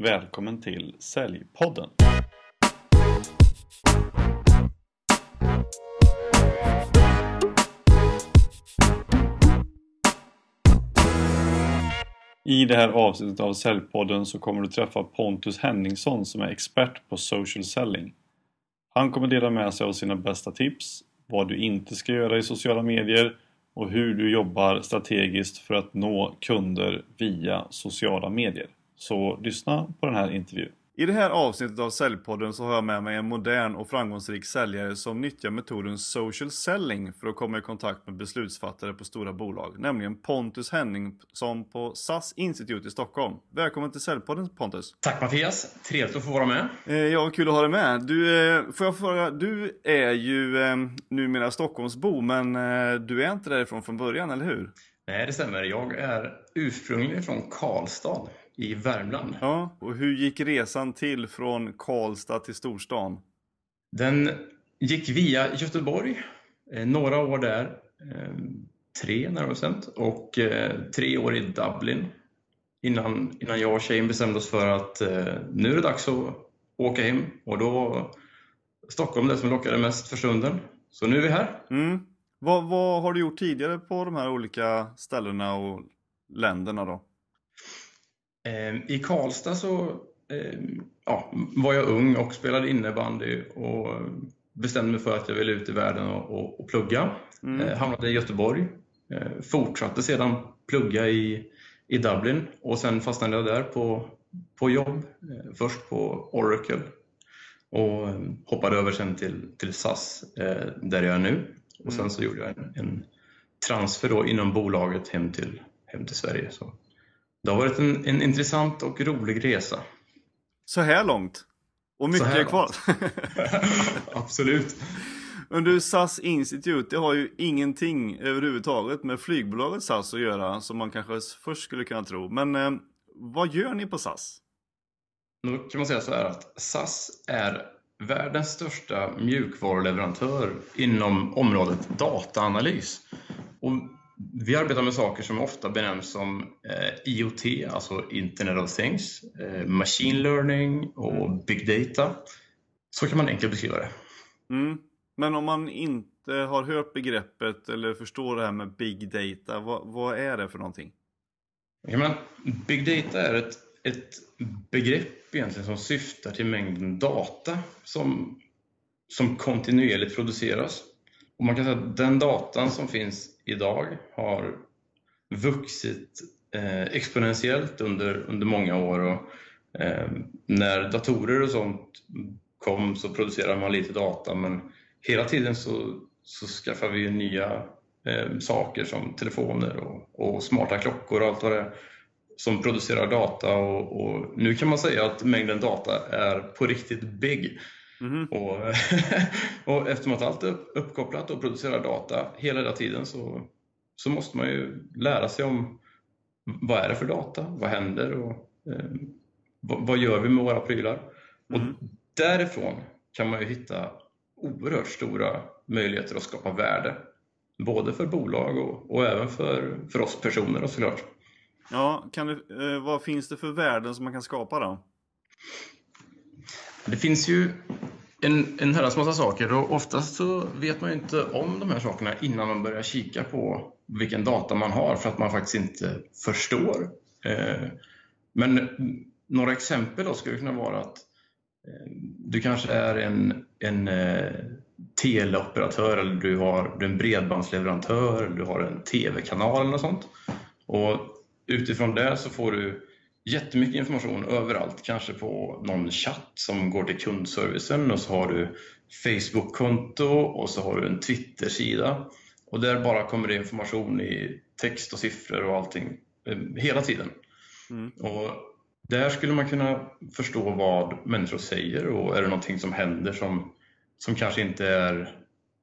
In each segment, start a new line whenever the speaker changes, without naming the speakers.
Välkommen till Säljpodden. I det här avsnittet av Säljpodden så kommer du träffa Pontus Henningsson som är expert på social selling. Han kommer dela med sig av sina bästa tips, vad du inte ska göra i sociala medier och hur du jobbar strategiskt för att nå kunder via sociala medier. Så lyssna på den här intervjun. I det här avsnittet av Säljpodden så har jag med mig en modern och framgångsrik säljare som nyttjar metoden social selling för att komma i kontakt med beslutsfattare på stora bolag, nämligen Pontus Henningsson på SAS Institute i Stockholm. Välkommen till Säljpodden Pontus!
Tack Mattias! Trevligt att få vara med.
Eh, ja, kul att ha dig med. Du, eh, får jag fråga, du är ju eh, numera Stockholmsbo, men du är inte därifrån från början, eller hur?
Nej, det stämmer. Jag är ursprungligen från Karlstad i Värmland.
Ja, och hur gick resan till från Karlstad till storstan?
Den gick via Göteborg, eh, några år där, eh, tre närmare bestämt, och eh, tre år i Dublin innan, innan jag och tjejen bestämde oss för att nu är det dags att åka hem och då Stockholm det som lockade mest för stunden. Så nu är vi här.
Mm. Vad, vad har du gjort tidigare på de här olika ställena och länderna då?
Ehm, I Karlstad så ehm, ja, var jag ung och spelade innebandy och bestämde mig för att jag ville ut i världen och, och, och plugga. Mm. Eh, hamnade i Göteborg. Eh, fortsatte sedan plugga i, i Dublin och sen fastnade jag där på, på jobb. Eh, först på Oracle och hoppade över sen till, till SAS där jag är nu. Och sen mm. så gjorde jag en, en transfer då inom bolaget hem till, hem till Sverige. Så det har varit en, en intressant och rolig resa.
Så här långt? Och mycket är kvar?
Absolut.
Men du, SAS Institute, det har ju ingenting överhuvudtaget med flygbolaget SAS att göra, som man kanske först skulle kunna tro. Men eh, vad gör ni på SAS?
Då kan man säga så här att SAS är världens största mjukvaruleverantör inom området dataanalys. Och vi arbetar med saker som ofta benämns som eh, IoT, alltså Internet of Things, eh, Machine Learning och mm. Big Data. Så kan man enkelt beskriva det.
Mm. Men om man inte har hört begreppet eller förstår det här med Big Data, vad, vad är det för någonting?
Ja, men Big Data är ett, ett begrepp egentligen som syftar till mängden data som, som kontinuerligt produceras. Och man kan säga att den datan som finns idag har vuxit eh, exponentiellt under, under många år. Och, eh, när datorer och sånt kom så producerade man lite data men hela tiden så, så skaffar vi nya eh, saker som telefoner och, och, smarta klockor och allt vad det är som producerar data och, och, nu kan man säga att mängden data är på riktigt big. Mm. Och, och eftersom att allt är uppkopplat och producerar data hela tiden så, så måste man ju lära sig om vad är det för data, vad händer och eh, vad, vad, gör vi med våra prylar? Mm. Och därifrån kan man ju hitta oerhört stora möjligheter att skapa värde. Både för bolag och, och även för, för oss personer såklart.
Ja, kan du, eh, vad finns det för värden som man kan skapa då?
Det finns ju en, en herrans massa saker och oftast så vet man ju inte om de här sakerna innan man börjar kika på vilken data man har för att man faktiskt inte förstår. Eh, men några exempel då skulle kunna vara att eh, du kanske är en, en eh, teleoperatör eller du har du en bredbandsleverantör, eller du har en tv-kanal eller något sånt. Och utifrån det så får du jättemycket information överallt, kanske på någon chatt som går till kundservicen och så har du Facebook-konto och så har du en Twitter-sida och där bara kommer det information i text och siffror och allting eh, hela tiden. Mm. Och där skulle man kunna förstå vad människor säger och är det någonting som händer som, som kanske inte är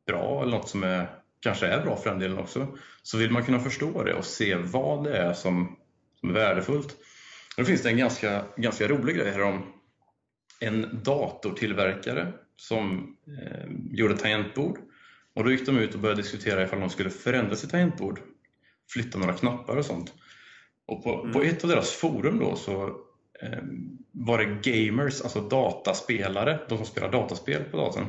bra eller något som är, kanske är bra för den delen också, så vill man kunna förstå det och se vad det är som, som är värdefullt. Då finns det en ganska, ganska rolig grej här om en datortillverkare som eh, gjorde tangentbord. Och då gick de ut och började diskutera ifall de skulle förändra sitt tangentbord, flytta några knappar och sånt. Och på, mm. på ett av deras forum då så eh, var det gamers, alltså dataspelare, de som spelar dataspel på datorn,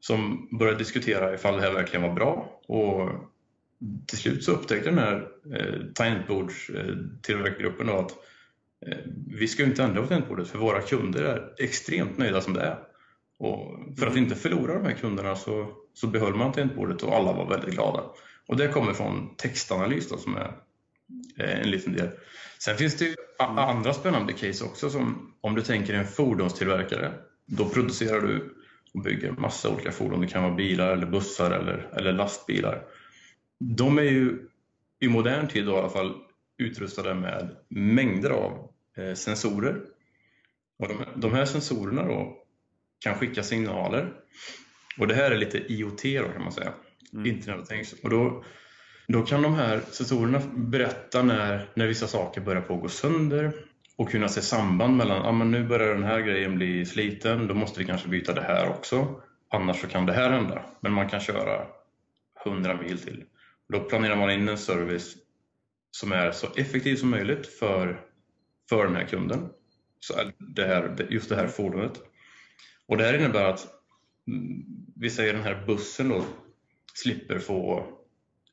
som började diskutera ifall det här verkligen var bra. Och till slut så upptäckte den här eh, tangentbordstillverkargruppen eh, att vi ska inte ändra på tangentbordet för våra kunder är extremt nöjda som det är. Och för att inte förlora de här kunderna så, så behöll man tangentbordet och alla var väldigt glada. Och det kommer från textanalys då, som är eh, en liten del. Sen finns det ju mm. andra spännande case också som om du tänker en fordonstillverkare. Då producerar du och bygger massa olika fordon. Det kan vara bilar eller bussar eller, eller lastbilar. De är ju i modern tid då, i alla fall utrustade med mängder av eh, sensorer. Och de, de, här sensorerna då kan skicka signaler. Och det här är lite IoT då kan man säga. Mm. Internet of Things. Och då, då kan de här sensorerna berätta när, när vissa saker börjar på att gå sönder och kunna se samband mellan, ah, men nu börjar den här grejen bli sliten, då måste vi kanske byta det här också. Annars så kan det här hända. Men man kan köra 100 mil till. Då planerar man in en service som är så effektiv som möjligt för, för den här kunden. Så det här, just det här fordonet. Och det här innebär att vi säger den här bussen då slipper få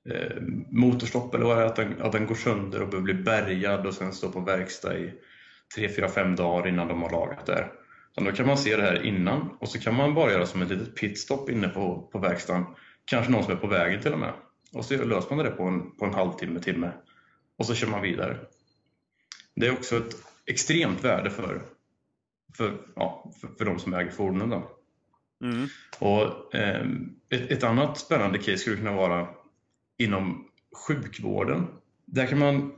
eh, motorstopp eller vad det är, att den, att den går sönder och behöver bli bärgad och sen stå på verkstad i 3, 4, 5 dagar innan de har lagat det. Så då kan man se det här innan och så kan man bara göra som ett litet pitstop inne på, på verkstaden. Kanske någon som är på vägen till och med. Och så löser man det på en, på en halvtimme, timme. Och så kör man vidare. Det är också ett extremt värde för, för, ja, för, för de som äger fordonen. Då. Mm. Och, eh, ett, ett, annat spännande case skulle kunna vara inom sjukvården. Där kan man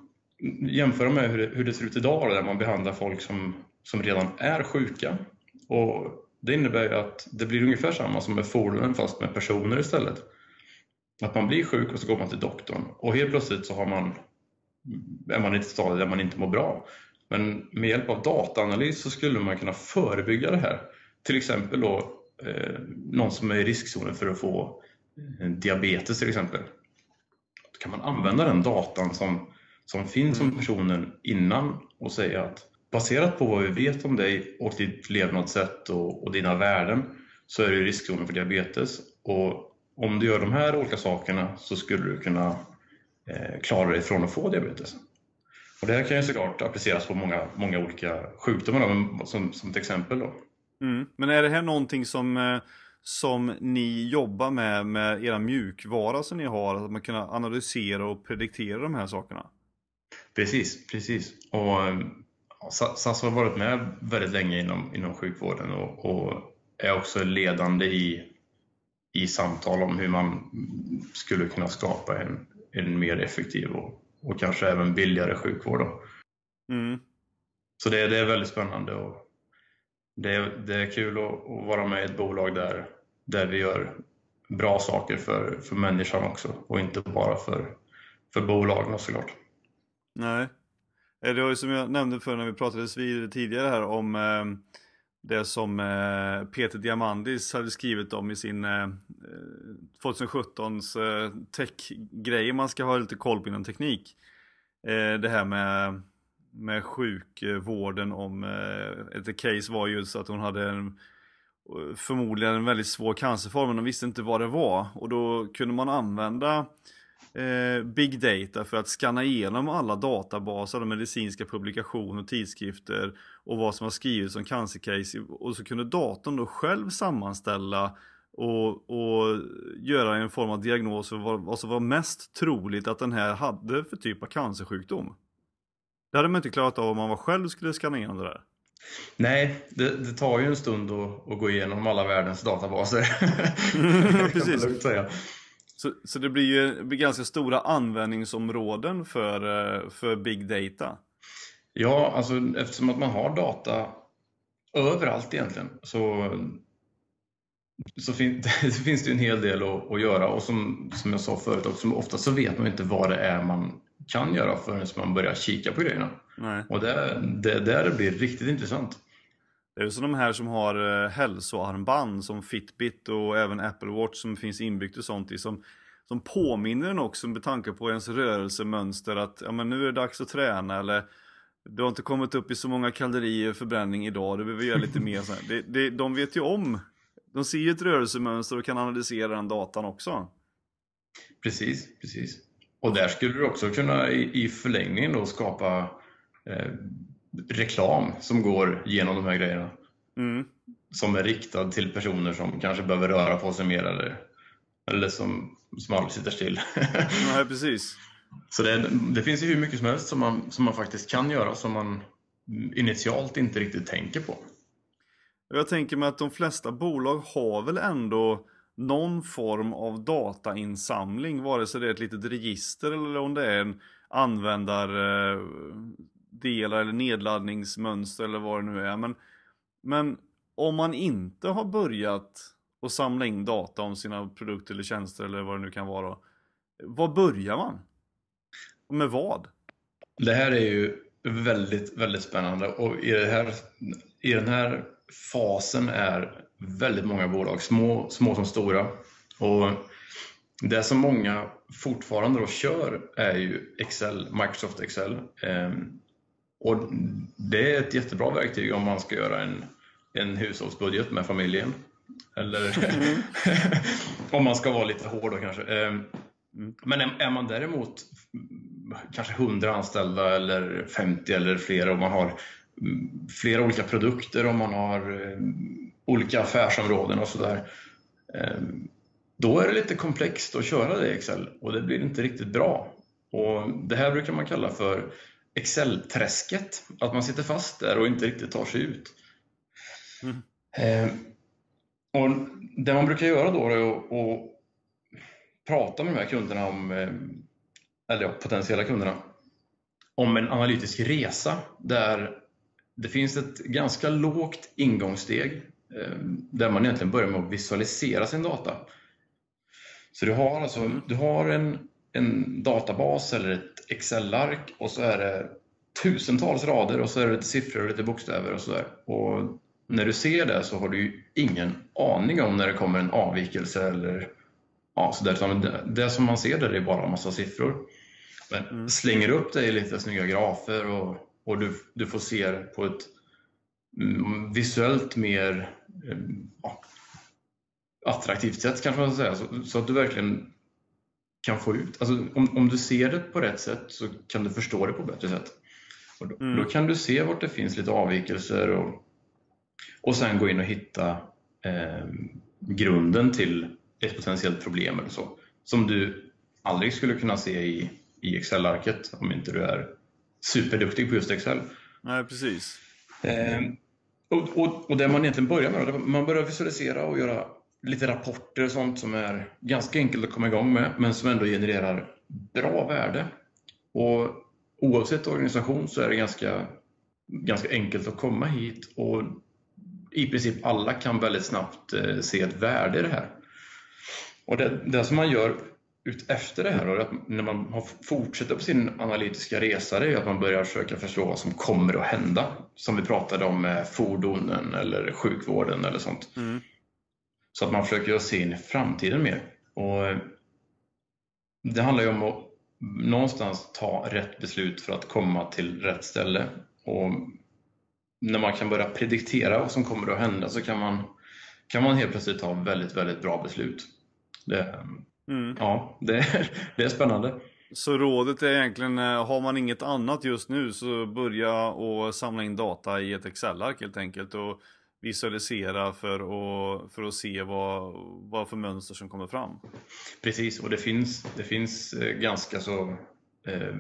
jämföra med hur det, hur det ser ut idag där man behandlar folk som, som redan är sjuka. Och det innebär ju att det blir ungefär samma som med fordonen fast med personer istället. Att man blir sjuk och så går man till doktorn och helt plötsligt så har man, är man i ett stadie där man inte mår bra. Men med hjälp av dataanalys så skulle man kunna förebygga det här. Till exempel då eh, någon som är i riskzonen för att få eh, diabetes till exempel. Då kan man använda den datan som, som finns om mm. personen innan och säga att baserat på vad vi vet om dig och ditt levnadssätt och, och dina värden så är du i riskzonen för diabetes. Och om du gör de här olika sakerna så skulle du kunna eh, klara dig från att få diabetes. Och det här kan ju såklart appliceras på många, många olika sjukdomar som, som ett exempel. Då.
Mm. Men är det här någonting som, eh, som ni jobbar med, med era mjukvara som ni har, att man kan analysera och prediktera de här sakerna?
Precis, precis. Och SAS har varit med väldigt länge inom, inom sjukvården och, och är också ledande i i samtal om hur man skulle kunna skapa en, en mer effektiv och, och kanske även billigare sjukvård. Mm. Så det, det, är väldigt spännande och det, det är kul att, att, vara med i ett bolag där, där vi gör bra saker för, för människan också och inte bara för, för bolagen såklart.
Nej, det var ju som jag nämnde för när vi pratades vid tidigare här om eh, det som eh, Peter Diamandis hade skrivit om i sin eh, eh 2017s eh, tech-grejer man ska ha lite koll på inom teknik. Eh, det här med, med sjukvården om eh, ett case var just att hon hade en, eh, förmodligen en väldigt svår cancerform men de visste inte vad det var och då kunde man använda eh, big data för att scanna igenom alla databaser, medicinska publikationer, tidskrifter och vad som har skrivits om cancercase och så kunde datorn då själv sammanställa och, och göra en form av diagnos för vad, vad som var mest troligt att den här hade för typ av cancersjukdom. Det hade man inte klarat av om man var själv skulle scanna igenom det där.
Nej, det, det, tar ju en stund att, att, gå igenom alla världens databaser.
Precis. Så, så det blir ju ganska stora användningsområden för, eh, för big data.
Ja, alltså eftersom att man har data överallt egentligen så, så, fin, finns det en hel del att, att, göra och som, som jag sa förut också, ofta så vet man inte vad det är man kan göra förrän man börjar kika på grejerna. Nej. Och det är där det blir riktigt intressant.
Det är som de här som har eh, hälsoarmband som Fitbit och även Apple Watch som finns inbyggt och sånt i som, som påminner en också med tanke på ens rörelsemönster att ja, men nu är det dags att träna eller du har inte kommit upp i så många kalorier förbränning idag, du behöver göra lite mer. Så det, det, de vet ju om, de ser ju ett rörelsemönster och kan analysera den datan också.
Precis, precis. Och där skulle du också kunna i, i förlängningen då skapa eh, reklam som går genom de här grejerna.
Mm.
Som är riktad till personer som kanske behöver röra på sig mer eller, eller som, som aldrig sitter still.
Nej, precis.
Så det, det, finns ju hur mycket som helst som man, som man faktiskt kan göra som man initialt inte riktigt tänker på.
Jag tänker mig att de flesta bolag har väl ändå någon form av datainsamling, vare sig det är ett litet register eller om det är en delar eller nedladdningsmönster eller vad det nu är. Men, men om man inte har börjat att samla in data om sina produkter eller tjänster eller vad det nu kan vara. Var börjar man? Och med vad?
Det här är ju väldigt, väldigt spännande och i, det här, i den här fasen är väldigt många bolag, små, små som stora. Och det som många fortfarande då kör är ju Excel, Microsoft Excel. Ehm, Ehm, och det är ett jättebra verktyg om man ska göra en, en hushållsbudget med familjen. Eller mm. om man ska vara lite hård då kanske. Ehm. Men är man däremot kanske 100 anställda eller 50 eller fler och man har mm, flera olika produkter och man har eh, olika affärsområden och sådär. Eh, då är det lite komplext att köra det i Excel och det blir inte riktigt bra. Och Det här brukar man kalla för Excel-träsket, att man sitter fast där och inte riktigt tar sig ut. Mm. Eh, och Det man brukar göra då är att prata med de här kunderna om eller ja, potentiella kunderna, om en analytisk resa där det finns ett ganska lågt ingångssteg eh, där man egentligen börjar med att visualisera sin data. Så du har alltså du har en, en databas eller ett Excel-ark och så är det tusentals rader och så är det lite siffror och lite bokstäver och sådär. Och när du ser det så har du ju ingen aning om när det kommer en avvikelse eller ja, så där. Det, det som man ser där är bara en massa siffror. Men mm. slänger upp det i lite snygga grafer och, och du, du får se på ett mm, visuellt mer mm, ja, attraktivt sätt kanske man ska säga. Så, så, att du verkligen kan få ut, alltså om, om du ser det på rätt sätt så kan du förstå det på bättre sätt. Och då, mm. då kan du se vart det finns lite avvikelser och, och sen gå in och hitta eh, grunden till ett potentiellt problem eller så. Som du aldrig skulle kunna se i i Excel-arket om inte du är superduktig på just Excel.
Nej, precis.
Eh, och, och, och det man egentligen börjar med, man börjar visualisera och göra lite rapporter och sånt som är ganska enkelt att komma igång med, men som ändå genererar bra värde. Och oavsett organisation så är det ganska, ganska enkelt att komma hit och i princip alla kan väldigt snabbt eh, se ett värde i det här. Och det, det som man gör ut efter det här, och att när man har fortsätter på sin analytiska resa, det är att man börjar försöka förstå vad som kommer att hända. Som vi pratade om med fordonen eller sjukvården eller sånt. Mm. Så att man försöker se in i framtiden mer. Och eh, det handlar ju om att någonstans ta rätt beslut för att komma till rätt ställe. Och när man kan börja prediktera vad som kommer att hända så kan man, kan man helt plötsligt ta väldigt, väldigt bra beslut. Det, Mm. Ja, det är, det är spännande.
Så rådet är egentligen, eh, har man inget annat just nu så börja och samla in data i ett Excel-ark helt enkelt och visualisera för att, för att se vad, vad för mönster som kommer fram.
Precis, och det finns, det finns eh, ganska så eh,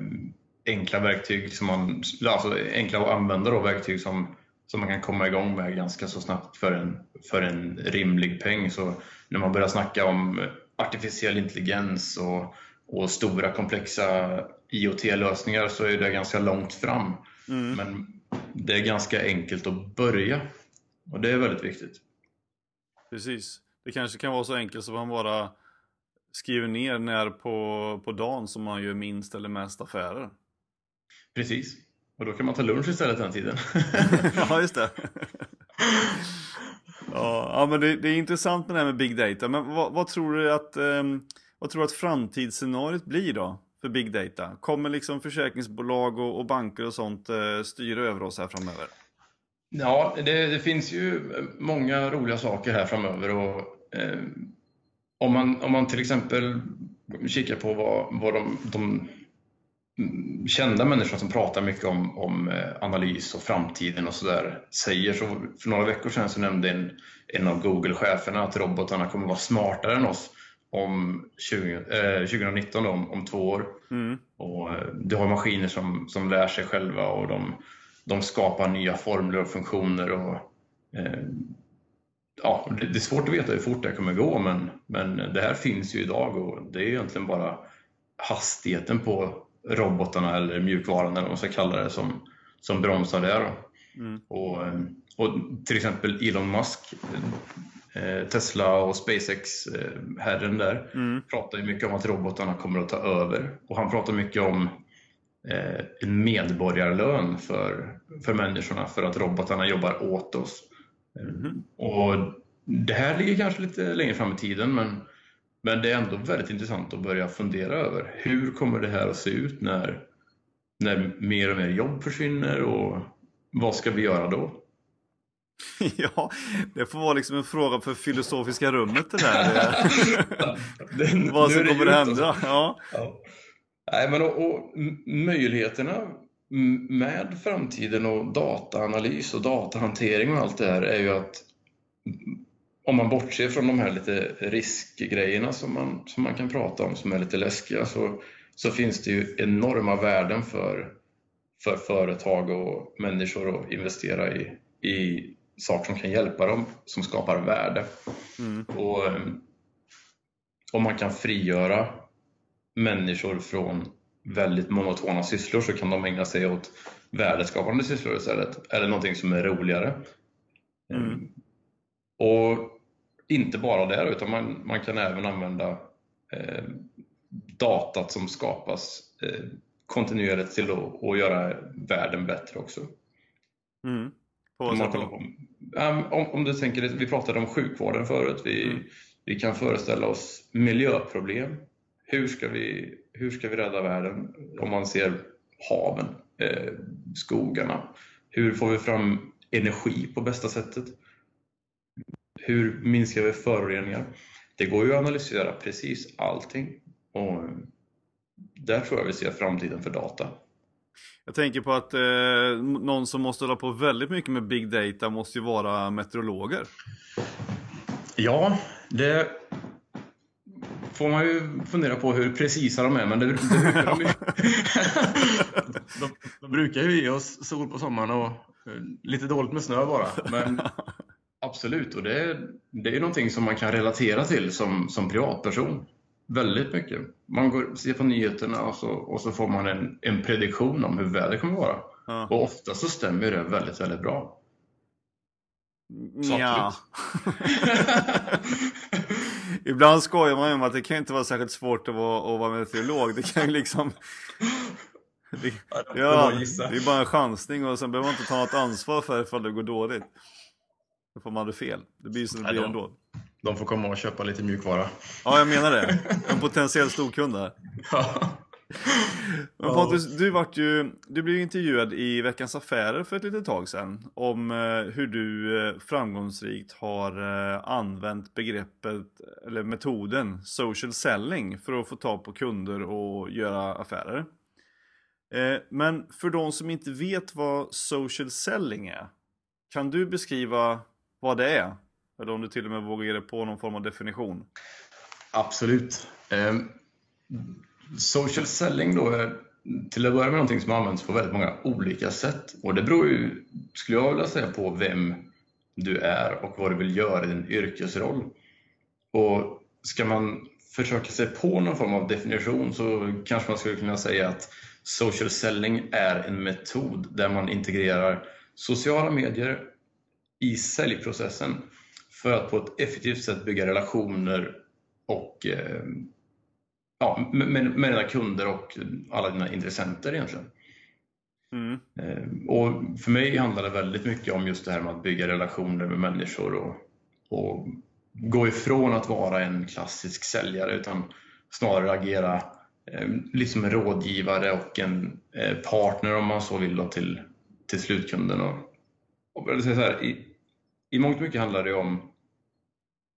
enkla verktyg, som man, alltså enkla att använda då, verktyg som, som man kan komma igång med ganska så snabbt för en, för en rimlig peng. Så när man börjar snacka om artificiell intelligens och, och stora komplexa IoT-lösningar så är det ganska långt fram. Mm. Men det är ganska enkelt att börja och det är väldigt viktigt.
Precis. Det kanske kan vara så enkelt som man bara skriver ner när på, på dagen som man gör minst eller mest affärer.
Precis. Och då kan man ta lunch istället den tiden.
ja, just det. Ja, men det, det, är intressant med det här med big data. Men vad, vad tror du att, um, vad tror du att framtidsscenariot blir då? för big data? Kommer liksom försäkringsbolag och, och banker och sånt eh, styra över oss här framöver?
Ja, det, det, finns ju många roliga saker här framöver. Och, eh, om, man, om man till exempel kikar på vad, vad de, de kända människor som pratar mycket om, om eh, analys och framtiden och sådär säger så. För några veckor sedan så nämnde en, en av Google-cheferna att robotarna kommer vara smartare än oss om 20, eh, 2019, då, om, om två år. Mm. Och, eh, du har maskiner som, som lär sig själva och de, de skapar nya formler och funktioner. Och, eh, ja, det, är svårt att veta hur fort det kommer gå men, men det här finns ju idag och det är egentligen bara hastigheten på robotarna eller mjukvaran eller vad man ska kalla det som, som bromsar det. Mm. Och, eh, och till exempel Elon Musk, eh, Tesla och SpaceX-herren eh, där, mm. pratar ju mycket om att robotarna kommer att ta över. Och han pratar mycket om en medborgarlön för, för människorna för att robotarna jobbar åt oss. Mm. Och det här ligger kanske lite längre fram i tiden men men det är ändå väldigt intressant att börja fundera över hur kommer det här att se ut när, när mer och mer jobb försvinner och vad ska vi göra då?
Ja, det får vara liksom en fråga för filosofiska rummet det där. Den, vad som kommer att hända. Ja. ja.
Nej, men och, och, möjligheterna med framtiden och dataanalys och datahantering och allt det här är ju att om man bortser från de här lite riskgrejerna som man, som man kan prata om som är lite läskiga så, så finns det ju enorma värden för, för företag och människor att investera i, i saker som kan hjälpa dem, som skapar värde. Mm. Och Om man kan frigöra människor från väldigt monotona sysslor så kan de ägna sig åt värdeskapande sysslor istället, eller någonting som är roligare. Mm. Och inte bara där, utan man, man kan även använda eh, datat som skapas eh, kontinuerligt till att, att göra världen bättre också. Mm. Om, på, om, om, du tänker, vi pratade om sjukvården förut, vi, mm. vi kan föreställa oss miljöproblem. Hur ska, vi, hur ska vi rädda världen om man ser haven, eh, skogarna? Hur får vi fram energi på bästa sättet? Hur minskar vi föroreningar? Det går ju att analysera precis allting och där tror jag vi ser framtiden för data.
Jag tänker på att eh, någon som måste hålla på väldigt mycket med big data måste ju vara meteorologer.
Ja, det får man ju fundera på hur precisa de är, men det, det brukar de, de, de brukar ju ge oss sol på sommaren och eh, lite dåligt med snö bara. Men Absolut, och det, det är någonting som man kan relatera till som, som privatperson. Väldigt mycket. Man går, ser på nyheterna och så, och så får man en, en prediktion om hur vädret kommer vara. Ja. Och ofta så stämmer det väldigt, väldigt bra.
Så ja. Ibland skojar man om att det kan inte vara särskilt svårt att vara, att vara meteorolog. Det kan liksom... Det, ja, det är bara en chansning och sen behöver man inte ta något ansvar för ifall det går dåligt. Då får man det fel. Det blir som det blir ändå.
De får komma och köpa lite mjukvara.
Ja, jag menar det. En potentiell storkund där. Ja. Men Pontus, du, vart ju, du blev intervjuad i Veckans Affärer för ett litet tag sedan om eh, hur du eh, framgångsrikt har eh, använt begreppet, eller metoden, social selling för att få tag på kunder och göra affärer. Men för de som inte vet vad social selling är, kan du beskriva vad det är? Eller om du till och med vågar ge dig på någon form av definition?
Absolut. Social selling då är till att börja med någonting som används på väldigt många olika sätt. Och det beror ju, skulle jag vilja säga, på vem du är och vad du vill göra i din yrkesroll. Och ska man försöka sig på någon form av definition så kanske man skulle kunna säga att social selling är en metod där man integrerar sociala medier i säljprocessen för att på ett effektivt sätt bygga relationer och eh, ja, med, med dina kunder och alla dina intressenter egentligen. Mm. Eh, och för mig handlar det väldigt mycket om just det här med att bygga relationer med människor och, och gå ifrån att vara en klassisk säljare utan snarare agera eh, lite som en rådgivare och en eh, partner om man så vill då, till, till slutkunden. Och, och jag vill säga så här, i, I mångt och mycket handlar det om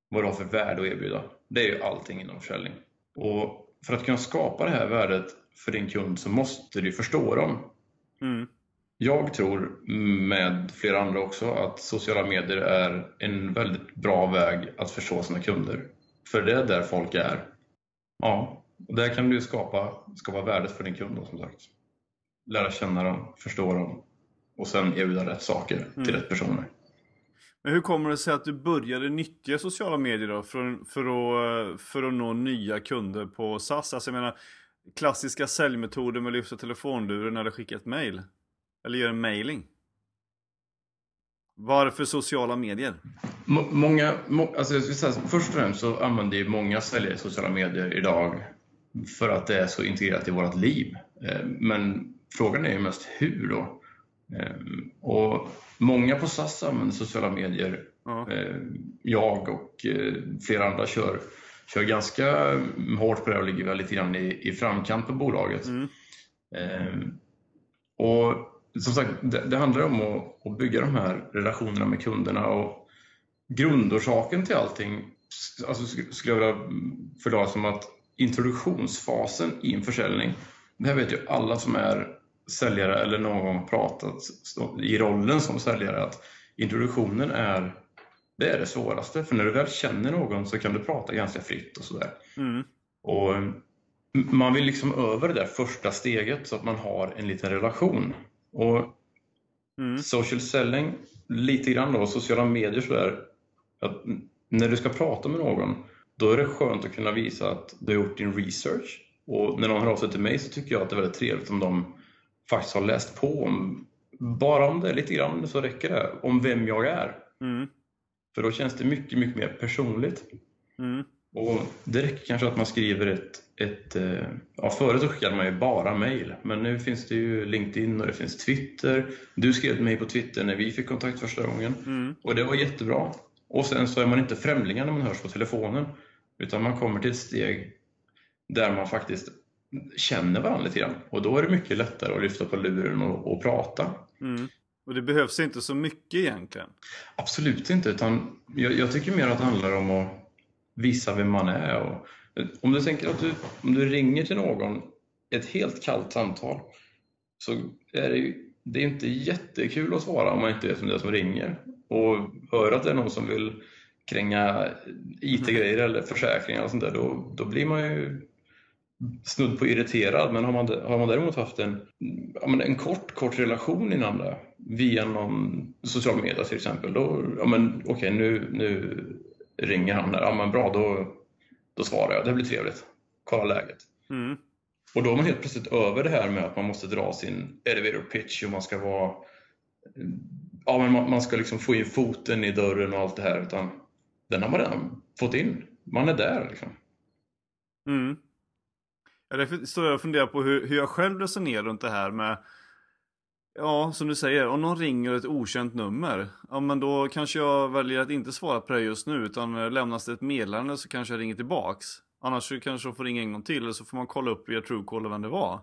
vad du har för värde att erbjuda. Det är ju allting inom försäljning. Och för att kunna skapa det här värdet för din kund så måste du förstå dem.
Mm.
Jag tror, med flera andra också, att sociala medier är en väldigt bra väg att förstå sina kunder. För det är där folk är. Ja, och där kan du skapa, skapa värdet för din kund då, som sagt. Lära känna dem, förstå dem och sen erbjuda rätt saker till
Mm.
rätt personer.
Men hur kommer det sig att du började nyttja sociala medier då för, för, att, för att nå nya kunder på SAS? Alltså jag menar, klassiska säljmetoder med att lyfta telefonluren eller skicka ett mail. Eller göra en mailing. Varför sociala medier?
M Många, må, alltså jag säga, först och främst så använder ju många säljare sociala medier idag för att det är så integrerat i vårt liv. Eh, men frågan är ju mest hur då? Eh, Och många på SAS använder sociala medier.
Ja.
Eh, Jag och eh, flera andra kör, kör ganska hårt på det och ligger väl lite grann i, i framkant på bolaget.
Mm.
Eh, och som sagt, det, det handlar om att, att bygga de här relationerna med kunderna och grundorsaken till allting alltså, sk- skulle jag vilja förklara som att introduktionsfasen i en försäljning, det här vet ju alla som är säljare eller någon gång pratat i rollen som säljare att introduktionen är det är det svåraste, för när du väl känner någon så kan du prata ganska fritt och sådär.
Mm.
Och eh, man vill liksom över det där första steget så att man har en liten relation. Och
Mm.
social selling, lite grann då, sociala medier sådär, att när du ska prata med någon, då är det skönt att kunna visa att du har gjort din research. Och när någon hör av sig till mig så tycker jag att det är väldigt trevligt om de faktiskt har läst på om, bara om det lite grann så räcker det, om vem jag är.
Mm.
För då känns det mycket, mycket mer personligt.
Mm.
Och det räcker kanske att man skriver ett, ett eh, ja förut så skickade man ju bara mail, men nu finns det ju LinkedIn och det finns Twitter. Du skrev till mig på Twitter när vi fick kontakt första gången
Mm.
och det var jättebra. Och sen så är man inte främlingar när man hörs på telefonen, utan man kommer till ett steg där man faktiskt känner varandra lite grann. Och då är det mycket lättare att lyfta på luren och, och prata.
Mm. Och det behövs inte så mycket egentligen.
Absolut inte, utan jag, jag tycker mer att det handlar om att visa vem man är. Och, om du tänker att du, om du ringer till någon, ett helt kallt samtal, så är det ju det är inte jättekul att svara om man inte vet vem det är som ringer. Och hör att det är någon som vill kränga IT-grejer eller försäkringar och sånt där, då, då blir man ju snudd på irriterad. Men har man, har man däremot haft en, ja, men en kort, kort relation innan det, via någon social media till exempel, då, ja men okej nu, nu ringer han där, ja men bra då, då svarar jag, det blir trevligt. Kolla läget.
Mm.
Och då är man helt plötsligt över det här med att man måste dra sin elevator pitch och man ska vara Ja, men man, man ska liksom få in foten i dörren och allt det här utan den har man redan fått in. Man är där liksom.
Mm. Jag står jag och funderar på hur, hur jag själv resonerar runt det här med Ja, som du säger, om någon ringer ett okänt nummer Ja, men då kanske jag väljer att inte svara på det just nu utan eh, lämnas det ett meddelande så kanske jag ringer tillbaks. Annars så kanske de får ringa en gång till eller så får man kolla upp via Truecaller vem det var.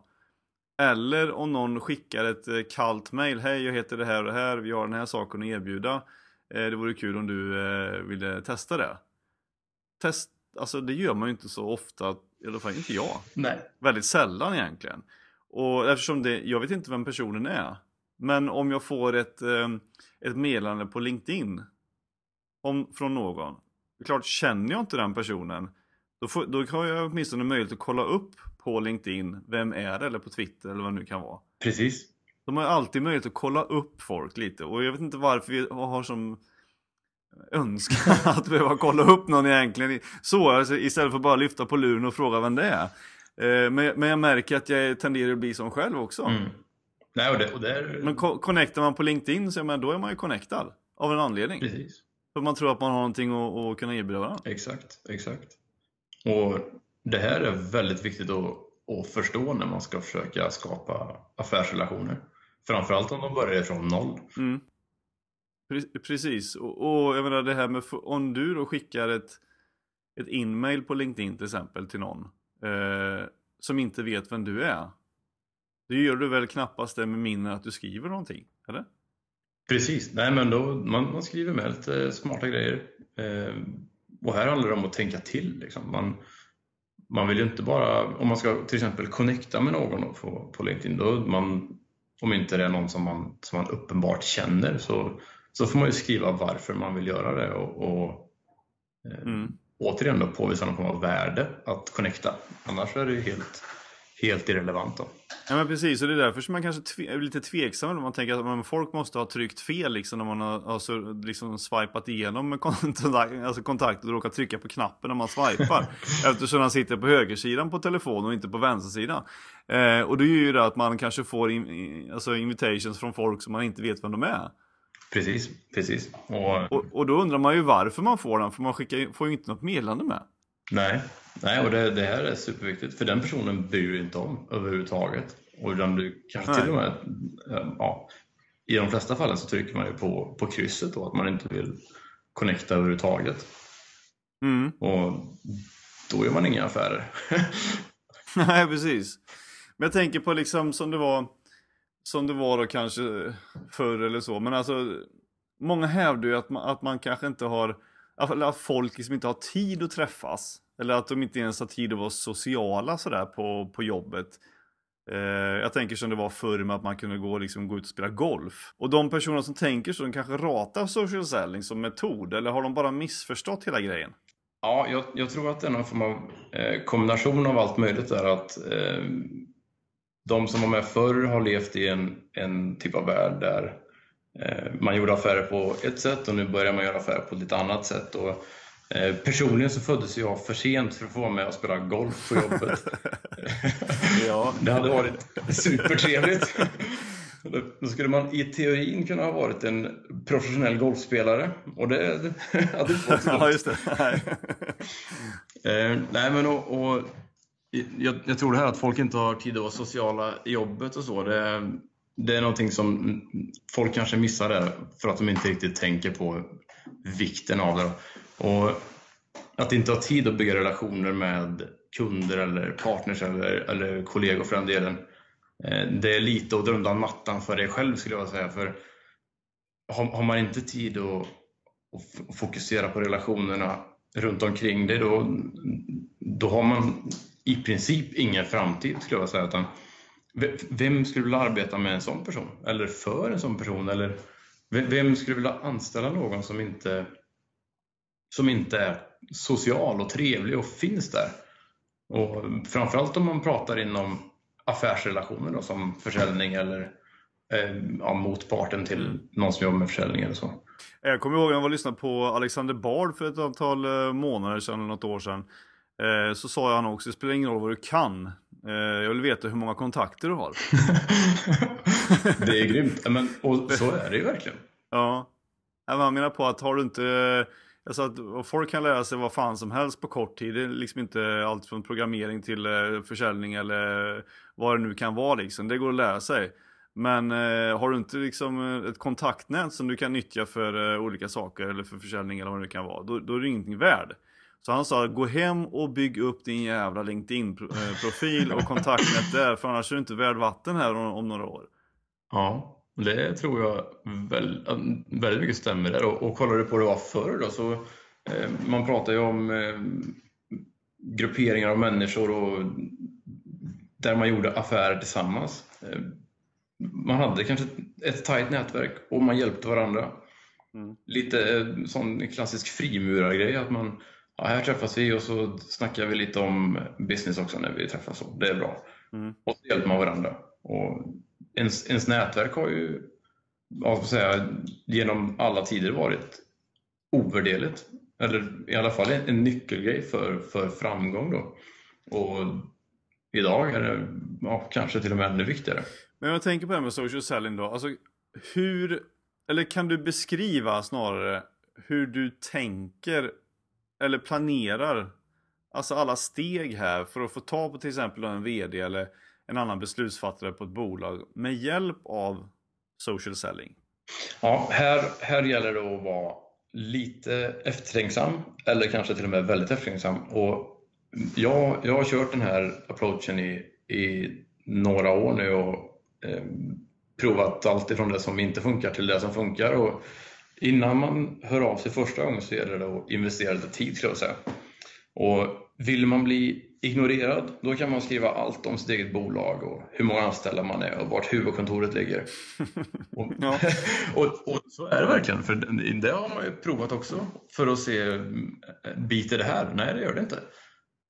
Eller om någon skickar ett eh, kallt mail Hej, jag heter det här och det här, vi har den här saken att erbjuda. Eh, det vore kul om du ville testa det. Test, alltså det gör man ju inte så ofta, i alla fall inte jag
Nej.
väldigt sällan egentligen. Och eftersom det, jag vet inte vem personen är. Men om jag får ett, eh, ett meddelande på LinkedIn om, från någon. Klart, känner jag inte den personen då, får, då har jag åtminstone möjlighet att kolla upp på LinkedIn vem är det eller på Twitter eller vad det nu kan vara.
Precis.
De har alltid möjlighet att kolla upp folk lite och jag vet inte varför vi har som önskan att behöva kolla upp någon egentligen. Så, alltså, istället för bara lyfta på luren och fråga vem det är. Eh, Men, men jag märker att jag tenderar att bli som själv också.
Mm. Nej, och det, och det är...
Men co- connectar man på LinkedIn så men då är man ju connectad. Av en anledning.
Precis.
För man tror att man har någonting att, att kunna erbjuda varandra.
Exakt, exakt. Och det här är väldigt viktigt att, att förstå när man ska försöka skapa affärsrelationer. Framförallt om de börjar från noll.
Mm. Pre- Precis, och, och jag menar det här med om du då skickar ett, ett inmail på LinkedIn till exempel till någon. Eh, som inte vet vem du är. Det gör du väl knappast det med mindre att du skriver någonting, eller?
Precis, nej men då, man, man skriver med lite smarta grejer. Eh, och här handlar det om att tänka till. Liksom. Man, man vill ju inte bara, om man ska till exempel connecta med någon på, på LinkedIn, då man, om inte det är någon som man, som man uppenbart känner så, så får man ju skriva varför man vill göra det och, och eh, mm. återigen då påvisa någon form av värde att connecta. Annars är det ju helt, helt irrelevant. Då.
Ja men precis, och det är därför som man kanske tve är lite tveksam man tänker att folk måste ha tryckt fel liksom när man har alltså, liksom swipat igenom kontakt, alltså kontakt och råkat trycka på knappen när man swipar. eftersom man sitter på högersidan på telefonen och inte på vänstersidan. Eh, och det gör ju det att man kanske får in, alltså invitations från folk som man inte vet vem de är.
Precis, precis.
Och, och, och då undrar man ju varför man får den, för man skickar, får ju inte något meddelande med.
Nej, Nej och det, det här är superviktigt för den personen bryr inte om överhuvudtaget. Och du kanske Nej. till och med, ja, i de flesta fallen så trycker man ju på, på krysset då, att man inte vill connecta överhuvudtaget. Mm. Och då gör man inga affärer.
Nej, precis. Men jag tänker på liksom som det var som det var då kanske eh, förr eller så. Men alltså, många hävdar ju att man, att man kanske inte har, eller att folk liksom inte har tid att träffas. Eller att de inte ens har tid att vara sociala sådär på, på jobbet. Eh, jag tänker som det var förr med att man kunde gå, liksom, gå ut och spela golf. Och de personer som tänker så, de kanske ratar social selling som metod. Eller har de bara missförstått hela grejen?
Ja, jag, jag tror att det är någon form av eh, kombination av allt möjligt där. Att eh, de som var med förr har levt i en, en typ av värld där eh, man gjorde affärer på ett sätt och nu börjar man göra affärer på ett lite annat sätt. Och, eh, personligen så föddes jag för sent för att få vara med och spela golf på jobbet. ja. Det hade varit supertrevligt. Då skulle man i teorin kunna ha varit en professionell golfspelare och det, hade inte varit så
Ja, just det. Nej.
eh, nej men och, och jag, jag, tror det här att folk inte har tid att vara sociala i jobbet och så, det, det är någonting som folk kanske missar där för att de inte riktigt tänker på vikten av det. Och att inte ha tid att bygga relationer med kunder eller partners eller, eller kollegor för den delen. Eh, det är lite att dra undan mattan för dig själv skulle jag säga. För har, har man inte tid att, att fokusera på relationerna runt omkring dig då, då har man i princip ingen framtid skulle jag säga. Utan vem skulle vilja arbeta med en sån person? Eller för en sån person? Eller vem skulle vilja anställa någon som inte, som inte är social och trevlig och finns där? Och framförallt om man pratar inom affärsrelationer då, som försäljning eller eh, ja, motparten till någon som jobbar med försäljning eller så.
Jag kommer ihåg att jag var och lyssnade på Alexander Bard för ett antal eh, månader sedan, eller något år sedan. Eh, så sa han också, det spelar ingen roll vad du kan. Eh, jag vill veta hur många kontakter du har.
det är grymt, men, och så är det ju verkligen.
Ja, han menar på att har du inte Alltså att folk kan lära sig vad fan som helst på kort tid. Det är liksom inte allt från programmering till eh, försäljning eller vad det nu kan vara liksom. Det går att lära sig. Men eh, har du inte liksom ett kontaktnät som du kan nyttja för eh, olika saker eller för försäljning eller vad det nu kan vara, då, då är det ingenting värd. Så han sa, gå hem och bygg upp din jävla LinkedIn-profil och kontaktnät där, för annars är du inte värd vatten här om, om några år.
Ja, det tror jag väl, väldigt mycket stämmer där. Och, och kollar du på hur det var förr då, så eh, man pratar ju om eh, grupperingar av människor och där man gjorde affärer tillsammans. Eh, man hade kanske ett tajt nätverk och man hjälpte varandra. Mm. Lite eh, sån klassisk frimurargrej, att man ja, här träffas vi och så snackar vi lite om business också när vi träffas. Det är bra. Mm. Och så hjälper man varandra. Och ens, ens nätverk har ju vad säga, genom alla tider varit ovärderligt. Eller i alla fall en, en nyckelgrej för, för framgång. Då. Och idag är det ja, kanske till och med ännu viktigare.
Men jag tänker på det här med social selling då. Alltså, hur, eller kan du beskriva snarare hur du tänker eller planerar alltså alla steg här för att få ta på till exempel en VD eller en annan beslutsfattare på ett bolag med hjälp av social selling?
Ja, här, här gäller det att vara lite eftertänksam eller kanske till och med väldigt eftertänksam och jag, jag har kört den här approachen i, i några år nu och eh, provat allt ifrån det som inte funkar till det som funkar. Och innan man hör av sig första gången så gäller det att investera lite tid skulle jag säga. Och vill man bli ignorerad, då kan man skriva allt om sitt eget bolag och hur många anställda man är och vart huvudkontoret ligger. och, ja. och, och, så är det verkligen, för det har man ju provat också för att se, biter det här? Nej, det gör det inte.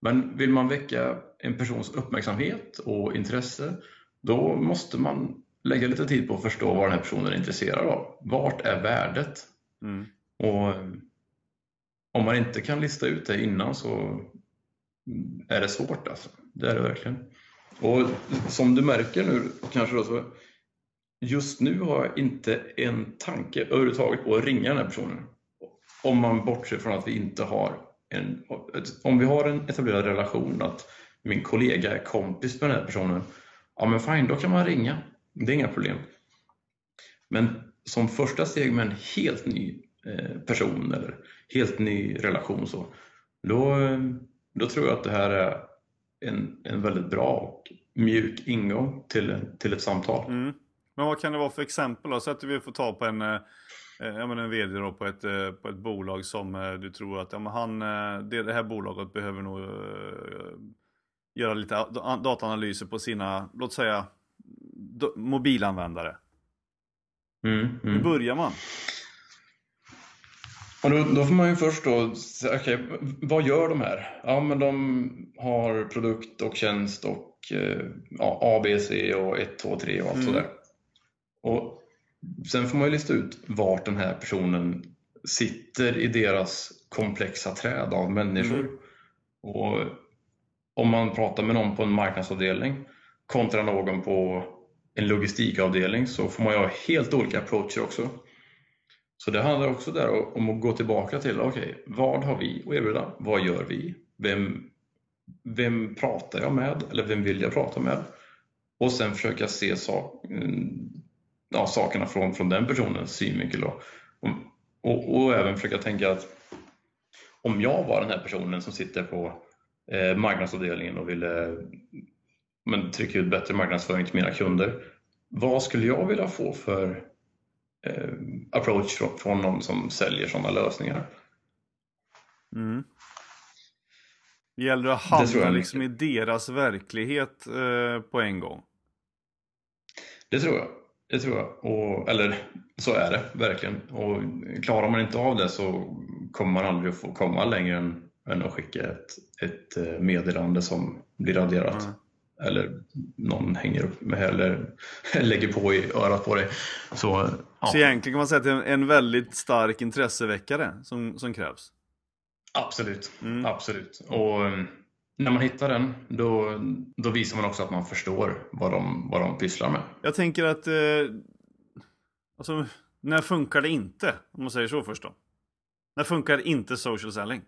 Men vill man väcka en persons uppmärksamhet och intresse, då måste man lägga lite tid på att förstå vad den här personen är intresserad av. Vart är värdet? Mm. Och om man inte kan lista ut det innan så är det svårt alltså. Det är det verkligen. Och som du märker nu kanske då så just nu har jag inte en tanke överhuvudtaget på att ringa den här personen. Om man bortser från att vi inte har en, om vi har en etablerad relation, att min kollega är kompis med den här personen, ja men fine, då kan man ringa. Det är inga problem. Men som första steg med en helt ny eh, person eller helt ny relation så, då, då tror jag att det här är en, en väldigt bra och mjuk ingång till, till ett samtal. Mm.
Men vad kan det vara för exempel då? Så att vi får ta på en, eh, en vd då på, ett, eh, på ett bolag som eh, du tror att ja, men han, det, det här bolaget behöver nog göra lite dataanalyser på sina, låt säga mobilanvändare. Mm, mm. Hur börjar man?
Och då, då, får man ju först då säga, okay, vad gör de här? Ja, men de har produkt och tjänst och eh, ja, ABC och 1, 2, 3 och allt mm. sådär. Och sen får man ju lista ut vart den här personen sitter i deras komplexa träd av människor. Mm. Och om man pratar med någon på en marknadsavdelning kontra någon på en logistikavdelning så får man ju ha helt olika approacher också. Så det handlar också där om att gå tillbaka till, okej, okay, vad har vi att erbjuda? Vad gör vi? Vem, vem pratar jag med? Eller vem vill jag prata med? Och sen försöka se sak, mm, ja, sakerna från, från den personens synvinkel. Och, och, och, även försöka tänka att om jag var den här personen som sitter på eh, marknadsavdelningen och ville men trycka ut bättre marknadsföring till mina kunder. Vad skulle jag vilja få för eh, approach från, från någon som säljer sådana lösningar?
Mm. Det gäller att hamna liksom i deras verklighet eh, på en gång.
Det tror jag. Det tror jag. Och, eller så är det verkligen. Och klarar man inte av det så kommer man aldrig att få komma längre än, än att skicka ett, ett eh, meddelande som blir raderat. Mm eller någon hänger upp med eller lägger på i örat på dig. Så,
ja. så egentligen kan man säga att det är en väldigt stark intresseväckare som, som krävs?
Absolut, mm. absolut. Och mm, när man hittar den, då, då visar man också att man förstår vad de, vad de pysslar med.
Jag tänker att, eh, alltså, när funkar det inte? Om man säger så först då. När funkar inte social selling?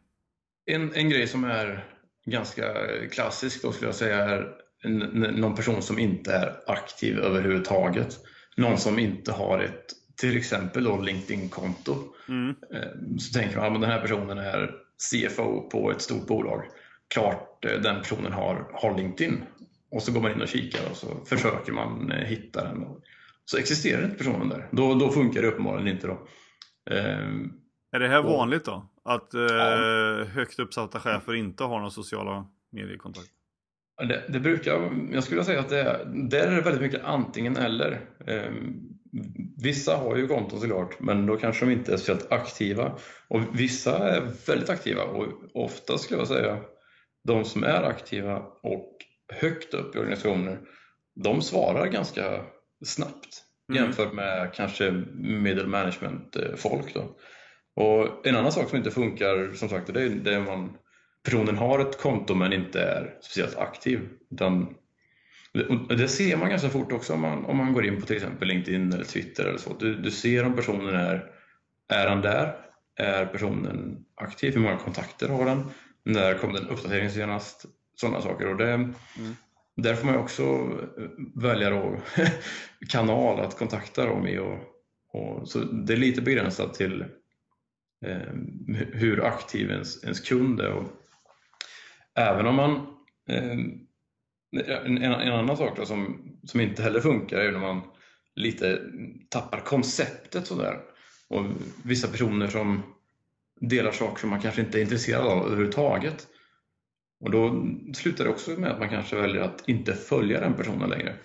En, en grej som är ganska klassisk då skulle jag säga är någon person som inte är aktiv överhuvudtaget. Någon som inte har ett till exempel då LinkedIn-konto. Mm. Eh, så tänker man att den här personen är CFO på ett stort bolag. Klart eh, den personen har, har LinkedIn. Och så går man in och kikar och så försöker man eh, hitta den. Så existerar inte personen där. Då, då funkar det uppenbarligen inte. Då.
Är det här vanligt då? Att ja. högt uppsatta chefer inte har någon sociala mediekontakt?
Det, det, brukar, jag skulle säga att det, där är det väldigt mycket antingen eller. Eh, vissa har ju konton såklart, men då kanske de inte är speciellt aktiva. Och vissa är väldigt aktiva och ofta skulle jag säga de som är aktiva och högt upp i organisationer, de svarar ganska snabbt mm. jämfört med kanske middle management folk. Då. Och en annan sak som inte funkar, som sagt, det är, det är man personen har ett konto men inte är speciellt aktiv. Utan, det ser man ganska fort också om man, om man går in på till exempel LinkedIn eller Twitter eller så. Du, du ser om personen är, är han där? Är personen aktiv? Hur många kontakter har den? När kom den uppdatering senast? Sådana saker. Och det, mm. Där får man också välja då, kanal att kontakta dem i. Och, och, så det är lite begränsat till eh, hur aktiv ens, ens kund är. Och även om man eh, en, en, annan sak då som, som inte heller funkar är när man lite tappar konceptet sådär. Och vissa personer som delar saker som man kanske inte är intresserad av överhuvudtaget. Och då slutar det också med att man kanske väljer att inte följa den personen längre.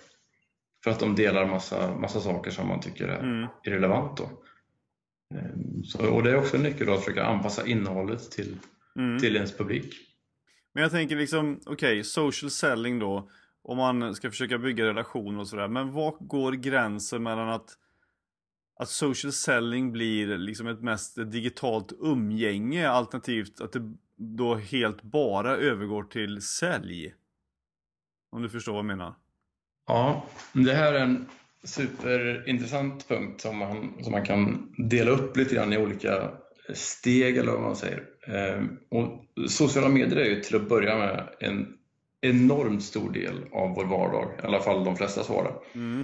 För att de delar massa, massa saker som man tycker är mm. irrelevant. Då. Ehm, så, och det är också en nyckel att försöka anpassa innehållet till, mm. till ens publik.
Men jag tänker liksom, okej, okay, social selling då. Om man ska försöka bygga relationer och sådär. Men var går gränsen mellan att, att social selling blir liksom ett mest digitalt umgänge alternativt att det då helt bara övergår till sälj? Om du förstår vad jag menar?
Ja, det här är en superintressant punkt som man, som man kan dela upp lite grann i olika steg eller vad man säger. Ehm, och sociala medier är ju till att börja med en enormt stor del av vår vardag, i alla fall de flesta vardag. Mm.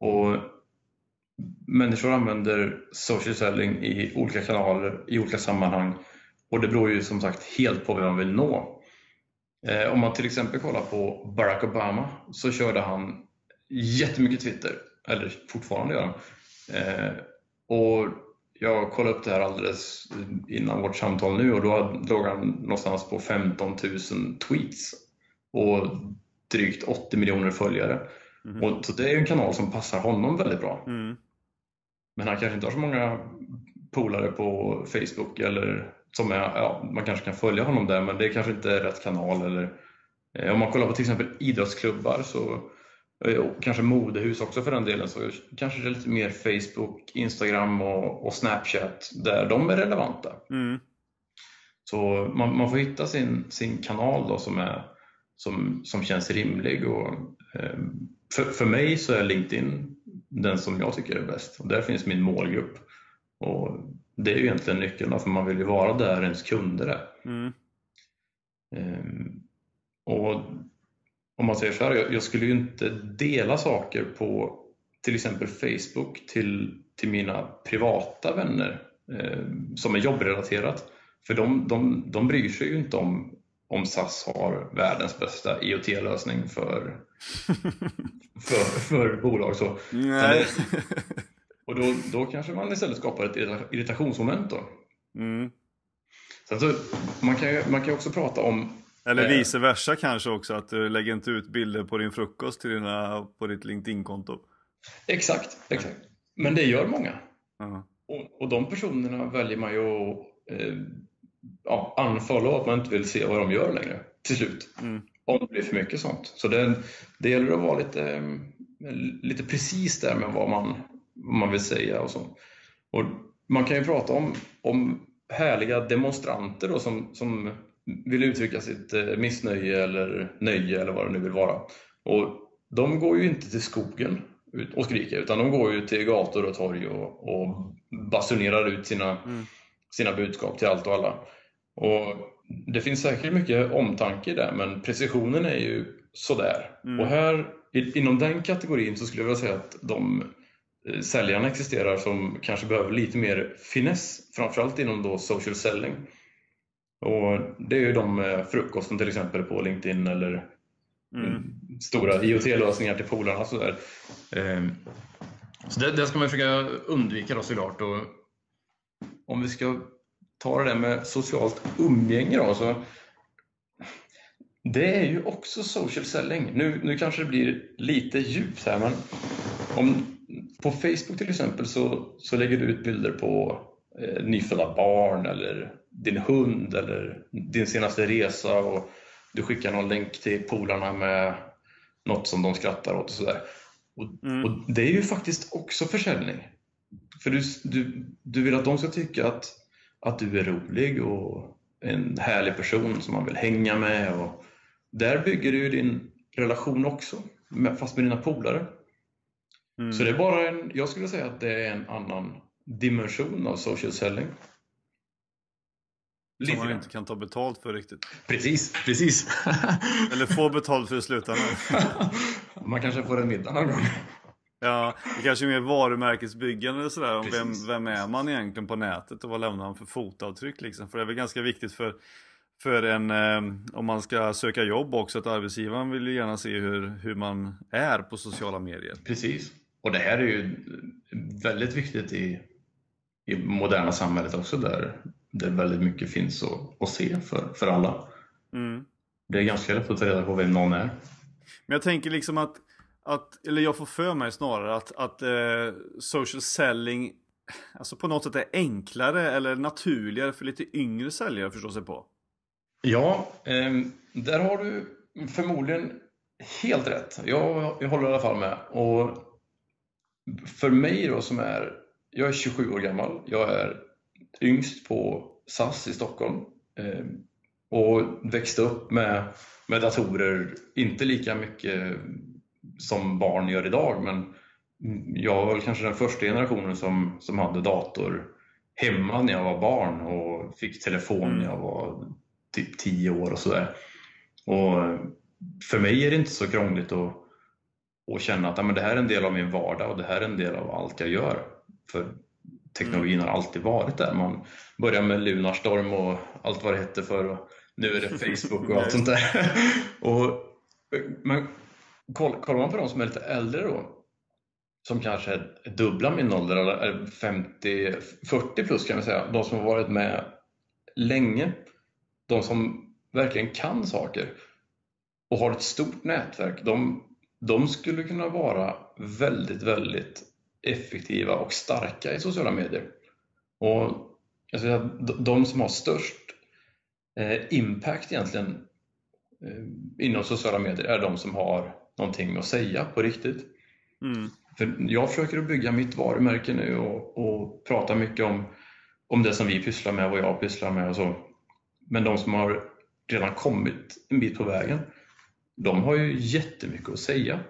Och människor använder social selling i olika kanaler, i olika sammanhang och det beror ju som sagt helt på vem man vill nå. Ehm, om man till exempel kollar på Barack Obama så körde han jättemycket Twitter, eller fortfarande gör han. Ehm, och jag kollade upp det här alldeles innan vårt samtal nu och då låg han någonstans på 15 000 tweets och drygt 80 miljoner följare. Mm. Och, så det är ju en kanal som passar honom väldigt bra. Mm. Men han kanske inte har så många polare på Facebook eller som är, ja, man kanske kan följa honom där men det är kanske inte är rätt kanal. Eller, eh, om man kollar på till exempel idrottsklubbar så och kanske modehus också för den delen, så kanske det är lite mer Facebook, Instagram och, och Snapchat där de är relevanta. Mm. Så man, man, får hitta sin, sin kanal då som, är, som, som känns rimlig. Och, eh, för, för mig så är LinkedIn den som jag tycker är bäst. Och där finns min målgrupp. Och det är ju egentligen nyckeln, för man vill ju vara där ens kunder är. Mm. Eh, och om man säger så här, jag, jag, skulle ju inte dela saker på till exempel Facebook till, till mina privata vänner eh, som är jobbrelaterat. För de, de, de bryr sig ju inte om om SAS har världens bästa IoT-lösning för, för, för bolag. Så.
Nej.
Och då, då kanske man istället skapar ett irritationsmoment. Då. Mm. Så alltså, man, kan, man kan också prata om
eller eh. vice versa kanske också, att du lägger inte ut bilder på din frukost till dina, på ditt LinkedIn-konto.
Exakt, exakt. Men det gör många. Uh-huh. Och, och de personerna väljer man ju att eh, ja, unfollow, att man inte vill se vad de gör längre till slut. Mm. Om det blir för mycket sånt. Så det, det gäller att vara lite, lite precis där med vad man, vad man vill säga och så. Och man kan ju prata om, om härliga demonstranter då, som, som vill uttrycka sitt eh, missnöje eller nöje eller vad det nu vill vara. Och de går ju inte till skogen och skriker utan de går ju till gator och torg och, och basunerar ut sina, mm. sina budskap till allt och alla. Och Det finns säkert mycket omtanke där men precisionen är ju sådär. Mm. Och här inom den kategorin så skulle jag vilja säga att de eh, säljarna existerar som kanske behöver lite mer finess, framförallt inom då social selling. Och det är ju de med frukosten till exempel på LinkedIn eller mm. stora IoT-lösningar till polarna. Så, där. Ehm, så det, det, ska man försöka undvika då såklart. Och om vi ska ta det där med socialt umgänge då, så det är ju också social selling. Nu, nu kanske det blir lite djupt här men om, på Facebook till exempel så, så lägger du ut bilder på eh, nyfödda barn eller din hund eller din senaste resa och du skickar någon länk till polarna med något som de skrattar åt och sådär. Och, mm. och, det är ju faktiskt också försäljning. För du, du, du vill att de ska tycka att, att du är rolig och en härlig person som man vill hänga med. Och där bygger du din relation också, fast med dina polare. Mm. Så det är bara en, jag skulle säga att det är en annan dimension av social selling.
Som man inte kan ta betalt för riktigt.
Precis, precis.
Eller få betalt för i slutändan.
man kanske får en middag någon gång.
Ja, det kanske är mer varumärkesbyggande och sådär. Om vem, vem är man egentligen på nätet och vad lämnar man för fotavtryck liksom. För det är väl ganska viktigt för, för en, eh, om man ska söka jobb också, att arbetsgivaren vill ju gärna se hur, hur man är på sociala medier.
Precis. Och det här är ju väldigt viktigt i, i moderna samhället också där, där väldigt mycket finns att, att se för, för alla.
Mm.
Det är ganska lätt att ta reda på vem någon är.
Men jag tänker liksom att, att eller jag får för mig snarare att, att eh, social selling alltså på något sätt är enklare eller naturligare för lite yngre säljare att förstå sig på.
Ja, eh, där har du förmodligen helt rätt. Jag, jag håller i alla fall med. Och för mig då som är, jag är 27 år gammal, jag är yngst på SAS i Stockholm eh, och växte upp med, med datorer, inte lika mycket som barn gör idag, men jag var kanske den första generationen som, som hade dator hemma när jag var barn och fick telefon när jag var typ 10 år och sådär. Och för mig är det inte så krångligt att, att känna att men det här är en del av min vardag och det här är en del av allt jag gör. För teknologin har alltid varit där. Man börjar med Lunarstorm och allt vad det hette för och nu är det Facebook och allt sånt där. och, men kollar man på de som är lite äldre då som kanske är dubbla min ålder, eller 50, 40 plus kan vi säga, de som har varit med länge, de som verkligen kan saker och har ett stort nätverk, de, de skulle kunna vara väldigt, väldigt effektiva och starka i sociala medier. Och jag säga, de som har störst eh, impact egentligen eh, inom sociala medier är de som har någonting att säga på riktigt. Mm. För jag försöker att bygga mitt varumärke nu och, och prata mycket om, om det som vi pysslar med, vad jag pysslar med och så. Men de som har redan kommit en bit på vägen, de har ju jättemycket att säga.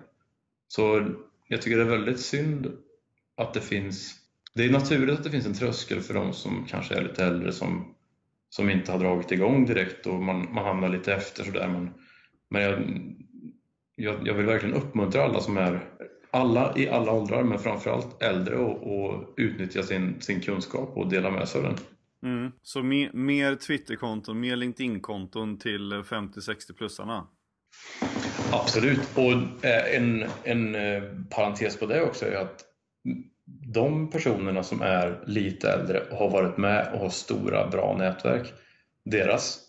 Så jag tycker det är väldigt synd att det finns det är naturligt att det finns en tröskel för de som kanske är lite äldre som, som inte har dragit igång direkt och man, man hamnar lite efter sådär. Men, men jag, jag, jag vill verkligen uppmuntra alla som är alla i alla åldrar, men framförallt äldre och, och utnyttja sin, sin kunskap och dela med sig av den.
Mm. Så mer, mer Twitterkonton, mer LinkedIn-konton till 50-60-plussarna?
Absolut, och eh, en, en eh, parentes på det också är att de personerna som är lite äldre och har varit med och har stora bra nätverk, deras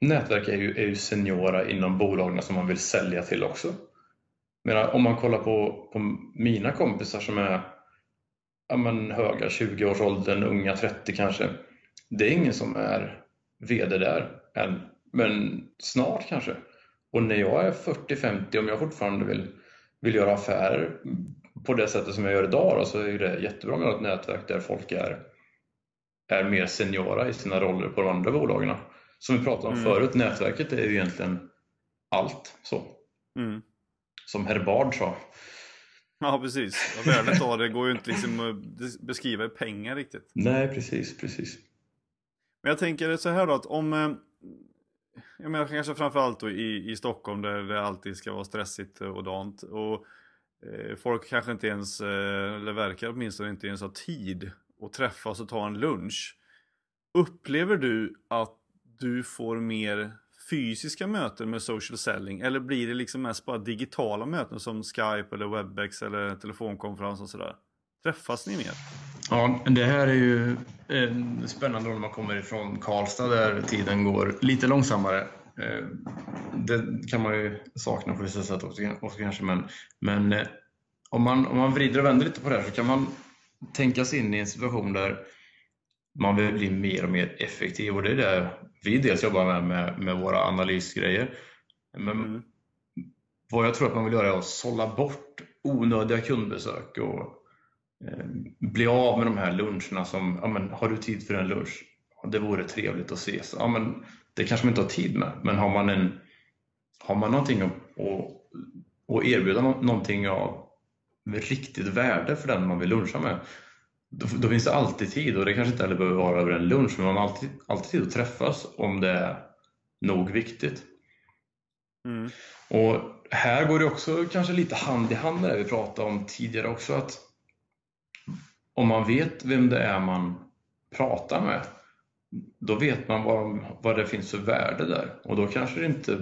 nätverk är ju, är ju seniora inom bolagen som man vill sälja till också. Men om man kollar på, på mina kompisar som är ja, men höga 20-årsåldern, unga 30 kanske. Det är ingen som är VD där än, men snart kanske. Och när jag är 40-50, om jag fortfarande vill, vill göra affärer på det sättet som jag gör idag då, så är det jättebra med ett nätverk där folk är, är mer seniora i sina roller på de andra bolagen. Som vi pratade om mm. förut, nätverket är ju egentligen allt. så. Mm som herr Bard sa.
Ja precis, och värdet av det går ju inte liksom att beskriva i pengar riktigt.
Nej precis, precis.
Men jag tänker så här då att om eh, jag menar kanske framförallt då i, i Stockholm där det alltid ska vara stressigt och dant och Eh, folk kanske inte ens, eh, eller verkar åtminstone inte ens ha tid att träffas och ta en lunch. Upplever du att du får mer fysiska möten med social selling eller blir det liksom mest bara digitala möten som Skype eller Webex eller telefonkonferens och sådär? Träffas ni mer?
Ja, det här är ju spännande när man kommer ifrån Karlstad där tiden går lite långsammare. Eh, det kan man ju sakna på vissa sätt också, också kanske, men, men eh, om, man, om man vrider och vänder lite på det här så kan man tänka sig in i en situation där man vill bli mer och mer effektiv och det är det vi dels jobbar med, med, med våra analysgrejer. Men mm. Vad jag tror att man vill göra är att sålla bort onödiga kundbesök och eh, bli av med de här luncherna som, ja, men, har du tid för en lunch? Det vore trevligt att ses. Ja, men, det kanske man inte har tid med, men har man, en, har man någonting att, att, att erbjuda någonting av riktigt värde för den man vill luncha med, då, då, finns det alltid tid och det kanske inte heller behöver vara över en lunch men man har alltid, alltid tid att träffas om det är nog viktigt. Mm. Och här går det också kanske lite hand i hand med det vi pratade om tidigare också att om man vet vem det är man pratar med då vet man vad, vad det finns för värde där och då kanske det inte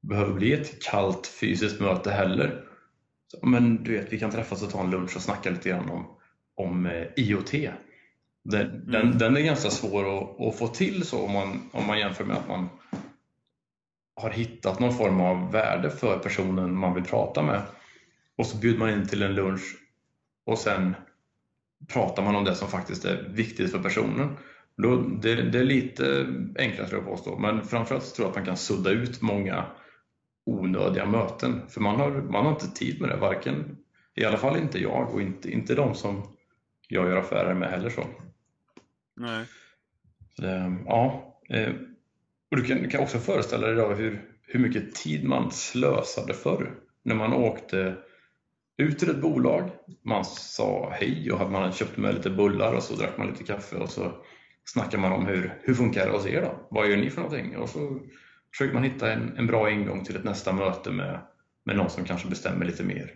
behöver bli ett kallt fysiskt möte heller. Men du vet, vi kan träffas och ta en lunch och snacka lite grann om, om eh, IoT. Den, mm. den, den, är ganska svår att, att, få till så om man, om man jämför med att man har hittat någon form av värde för personen man vill prata med och så bjuder man in till en lunch och sen pratar man om det som faktiskt är viktigt för personen. Då, det, det är lite enklare tror jag påstå, men framförallt tror jag att man kan sudda ut många onödiga möten. För man har, man har inte tid med det, varken, i alla fall inte jag och inte, inte de som jag gör affärer med heller. så.
Nej.
Så det, ja, eh, och du kan, du kan också föreställa dig då hur, hur mycket tid man slösade förr när man åkte ut till ett bolag. Man sa hej och man köpt med lite bullar och så drack man lite kaffe och så snackar man om hur, hur funkar det hos er då? Vad gör ni för någonting? Och så försöker man hitta en, en bra ingång till ett nästa möte med, med någon som kanske bestämmer lite mer.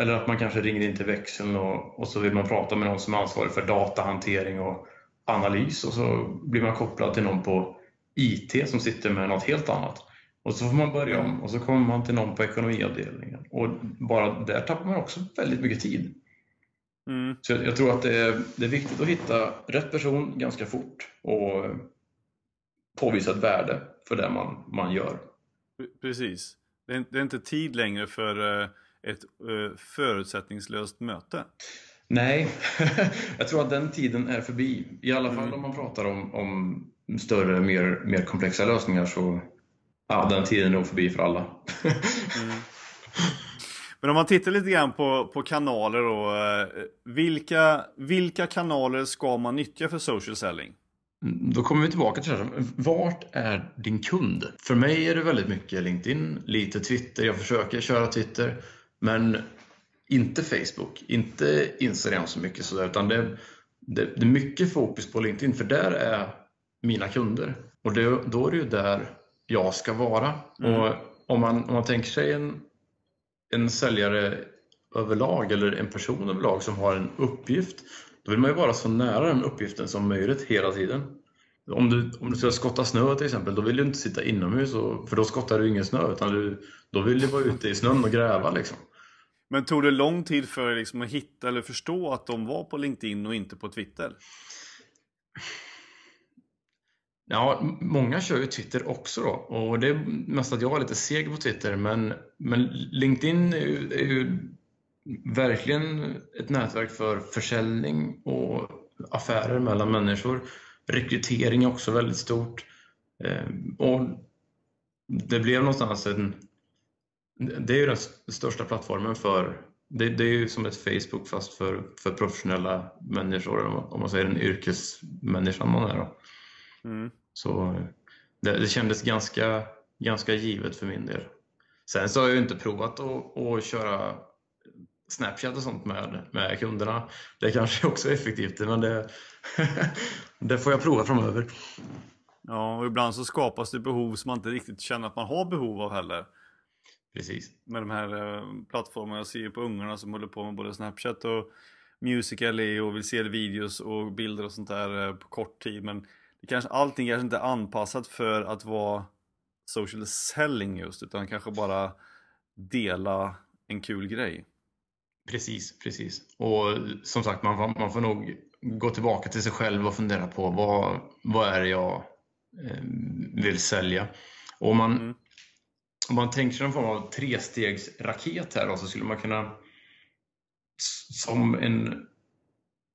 Eller att man kanske ringer in till växeln och, och så vill man prata med någon som är ansvarig för datahantering och analys och så blir man kopplad till någon på IT som sitter med något helt annat. Och så får man börja om och så kommer man till någon på ekonomiavdelningen. Och bara där tappar man också väldigt mycket tid.
Mm.
Så jag, jag, tror att det är, det är viktigt att hitta rätt person ganska fort och påvisa ett värde för det man, man gör.
Precis. Det är, det är inte tid längre för eh, ett uh, förutsättningslöst möte.
Nej, jag tror att den tiden är förbi. I alla fall mm. om man pratar om, om större, mer, mer komplexa lösningar så ja, den tiden är nog förbi för alla. mm.
Men om man tittar lite grann på, på kanaler då. Eh, vilka, vilka kanaler ska man nyttja för social selling?
Då kommer vi tillbaka till det här. Vart är din kund? För mig är det väldigt mycket LinkedIn, lite Twitter. Jag försöker köra Twitter, men inte Facebook, inte Instagram så mycket sådär, utan det, det, det är mycket fokus på LinkedIn, för där är mina kunder. Och det, då är det ju där jag ska vara. Mm. Och om man, om man tänker sig en, en säljare överlag eller en person överlag som har en uppgift, då vill man ju vara så nära den uppgiften som möjligt hela tiden. Om du, om du ska skotta snö till exempel, då vill du inte sitta inomhus, och, för då skottar du ingen snö, utan du, då vill du vara ute i snön och gräva. Liksom.
Men tog det lång tid för dig liksom att hitta eller förstå att de var på LinkedIn och inte på Twitter?
Ja, många kör ju Twitter också då och det är mest att jag är lite seg på Twitter men, men LinkedIn är ju, är ju verkligen ett nätverk för försäljning och affärer mellan människor. Rekrytering är också väldigt stort. Eh, och det blev någonstans en... Det är ju den största plattformen för... Det, det är ju som ett Facebook fast för, för professionella människor, om man säger en yrkesmänniska man är. Då.
Mm.
Så det, det kändes ganska, ganska givet för min del. Sen så har jag ju inte provat att, att köra Snapchat och sånt med, med kunderna. Det kanske också är effektivt, men det, det får jag prova framöver.
Ja, och ibland så skapas det behov som man inte riktigt känner att man har behov av heller.
Precis.
Med de här eh, plattformarna. Jag ser ju på ungarna som håller på med både Snapchat och Musical.ly och vill se videos och bilder och sånt där eh, på kort tid. Men det kanske, allting kanske inte är anpassat för att vara social selling just, utan kanske bara dela en kul grej.
Precis, precis. Och som sagt, man får, man får nog gå tillbaka till sig själv och fundera på vad, vad är det jag eh, vill sälja. Och om man, mm. om man tänker sig en form av trestegsraket här då, så skulle man kunna som en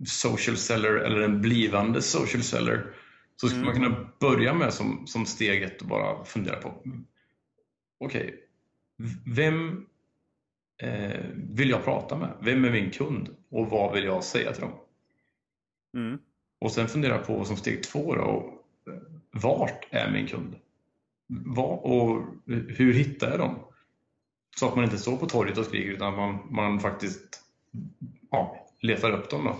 social seller eller en blivande social seller så skulle mm. man kunna börja med som, som steg ett och bara fundera på okej, okay, vem eh, vill jag prata med? Vem är min kund? Och vad vill jag säga till dem?
Mm.
Och sen fundera på som steg två då, vart är min kund? Var, och hur hittar jag dem? Så att man inte står på torget och skriker utan man, man faktiskt ja, letar upp dem. Då.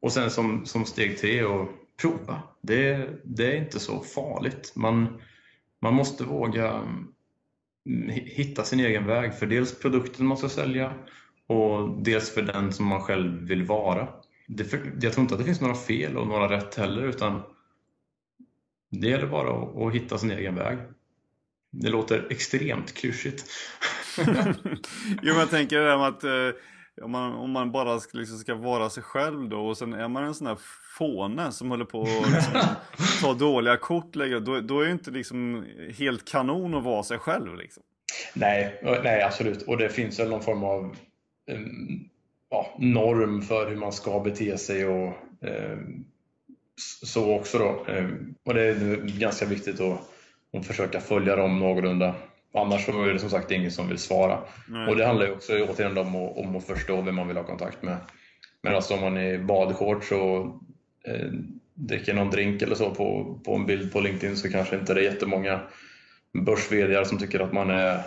Och sen som, som steg tre och prova. Det, det är inte så farligt. Man, man måste våga mm, hitta sin egen väg för dels produkten man ska sälja och dels för den som man själv vill vara. Det för, jag tror inte att det finns några fel och några rätt heller utan det gäller bara att, att hitta sin egen väg. Det låter extremt klyschigt.
jo, men jag tänker det där med att eh, om, man, om man bara ska, liksom ska vara sig själv då och sen är man en sån här fåne som håller på att liksom, ta dåliga kort, då, då är det inte liksom helt kanon att vara sig själv. Liksom.
Nej, nej, absolut. Och det finns väl någon form av ja, norm för hur man ska bete sig och eh, så också då. Eh, och det är ganska viktigt att, att försöka följa dem någorlunda. Annars är det som sagt ingen som vill svara. Nej. Och det handlar ju också återigen om att, om att förstå vem man vill ha kontakt med. Men alltså om man är i badshorts och eh, dricker någon drink eller så på, på en bild på LinkedIn så kanske inte det är jättemånga börs som tycker att man är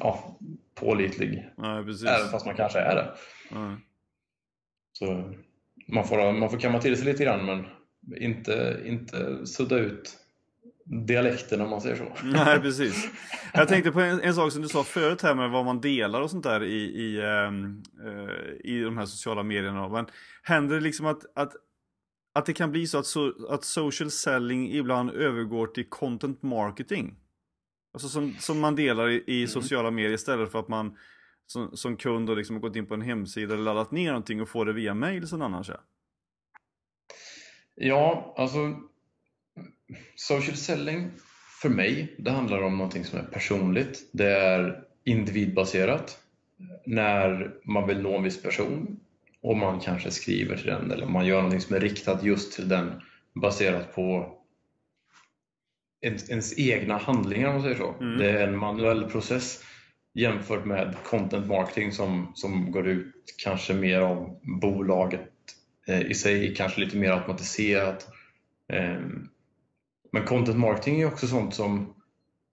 ja, pålitlig.
Nej,
Även fast man kanske är det. Nej. Så man får, man får kamma till sig lite grann men inte, inte sudda ut dialekten om man säger så.
Nej, precis. Jag tänkte på en, en, sak som du sa förut här med vad man delar och sånt där i, i, um, uh, i de här sociala medierna. Men händer det liksom att, att, att det kan bli så att, so, att social selling ibland övergår till content marketing? Alltså som, som man delar i, i mm. sociala medier istället för att man som, som kund har liksom gått in på en hemsida eller laddat ner någonting och får det via mail som annars.
Ja, alltså social selling för mig, det handlar om någonting som är personligt. Det är individbaserat. När man vill nå en viss person och man kanske skriver till den eller man gör någonting som är riktat just till den baserat på ens, ens egna handlingar om man säger så. Mm. Det är en manuell process jämfört med content marketing som, som går ut kanske mer av bolaget eh, i sig, kanske lite mer automatiserat. Eh, men content marketing är också sånt som,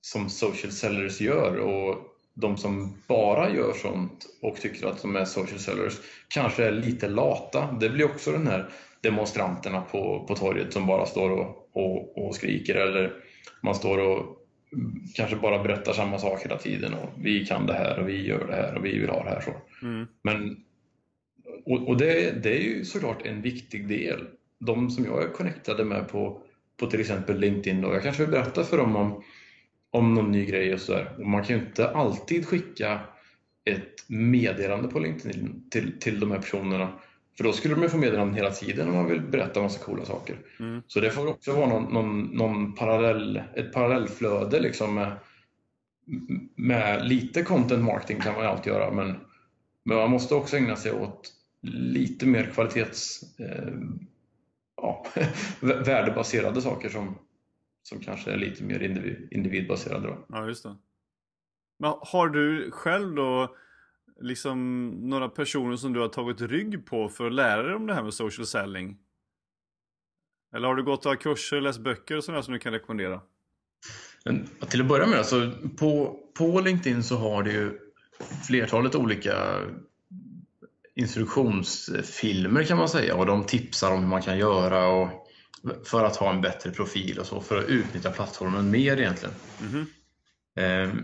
som social sellers gör och de som bara gör sånt och tycker att de är social sellers kanske är lite lata. Det blir också den här demonstranterna på, på torget som bara står och, och, och skriker eller man står och kanske bara berättar samma sak hela tiden och vi kan det här och vi gör det här och vi vill ha det här. Så. Mm. Men, och, och det, det, är ju såklart en viktig del. De som jag är connectade med på, på till exempel LinkedIn och jag kanske vill berätta för dem om, om någon ny grej och sådär. Man kan ju inte alltid skicka ett meddelande på LinkedIn till, till de här personerna för då skulle de få meddelanden hela tiden om man vill berätta massa coola saker. Mm. Så det får också vara någon, någon, någon parallell, ett parallellflöde liksom med, med lite content marketing kan man alltid göra men, men man måste också ägna sig åt lite mer kvalitets eh, ja, värdebaserade saker som, som kanske är lite mer individ, individbaserade. Då.
Ja, just det. Men har du själv då liksom några personer som du har tagit rygg på för att lära dig om det här med social selling? Eller har du gått och kurser, läst böcker och sådär som du kan rekommendera?
Men, till att börja med, alltså, på, på LinkedIn så har du ju flertalet olika instruktionsfilmer kan man säga och de tipsar om hur man kan göra och för att ha en bättre profil och så för att utnyttja plattformen mer egentligen. Mm -hmm.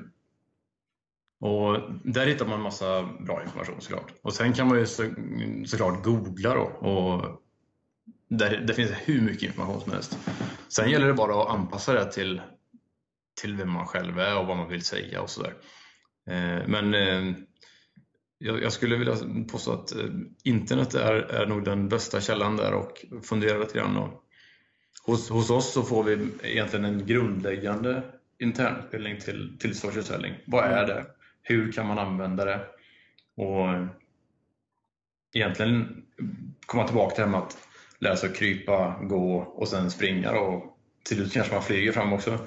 Och där hittar man massa bra information såklart. Och sen kan man ju så, såklart googla då. Och där, det finns hur mycket information som helst. Sen gäller det bara att anpassa det till, till vem man själv är och vad man vill säga och sådär. Eh, men eh, jag skulle vilja påstå att eh, internet är, är nog den bästa källan där och fundera lite grann. Och hos, hos oss så får vi egentligen en grundläggande internutbildning till, till social selling. Vad är det? Hur kan man använda det? Och egentligen komma tillbaka till det här med att lära sig att krypa, gå och sen springa och till slut kanske man flyger fram också.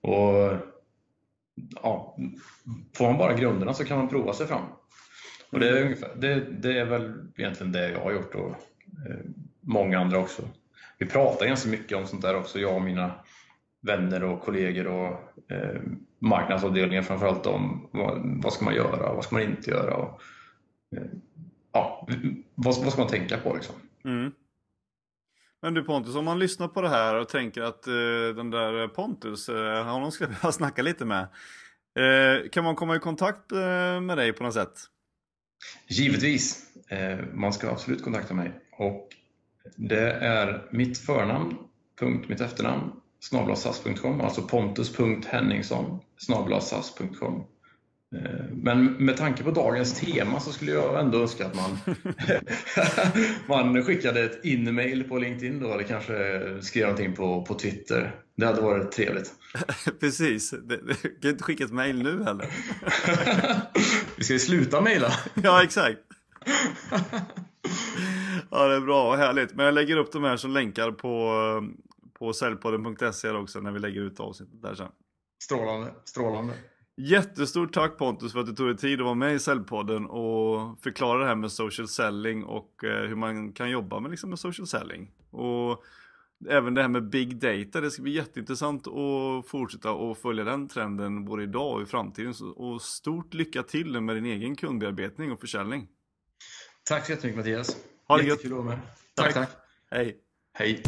Och ja, Får man bara grunderna så kan man prova sig fram. Och det, är ungefär, det, det är väl egentligen det jag har gjort och eh, många andra också. Vi pratar ganska mycket om sånt där också, jag och mina vänner och kollegor och eh, marknadsavdelningen framförallt om vad, vad, ska man göra och vad ska man inte göra. Och, eh, ja, vad, vad, ska man tänka på liksom.
Mm. Men du Pontus, om man lyssnar på det här och tänker att eh, den där Pontus, eh, honom ska jag snacka lite med. Eh, kan man komma i kontakt eh, med dig på något sätt?
Givetvis. Eh, man ska absolut kontakta mig. Och det är mitt förnamn punkt, mitt efternamn, snablasas.com, alltså pontus.henningsson snablasas.com. Eh, men med tanke på dagens tema så skulle jag ändå önska att man, man skickade ett in-mail på LinkedIn då, eller kanske skrev någonting på, på Twitter. Det hade varit trevligt.
Precis. Du kan inte skicka ett mail nu heller.
Vi ska ju sluta mejla.
ja, exakt. ja, det är bra och härligt. Men jag lägger upp de här som länkar på, på säljpodden.se också när vi lägger ut avsnittet där sen.
Strålande, strålande.
Jättestort tack Pontus för att du tog dig tid att vara med i Säljpodden och förklara det här med social selling och eh, hur man kan jobba med, liksom, med social selling. Och även det här med big data, det ska bli jätteintressant att fortsätta och följa den trenden både idag och i framtiden. Och stort lycka till med din egen kundbearbetning och försäljning.
Tack så jättemycket Mattias.
Ha det gött.
Tack, tack.
Hej.
Hej.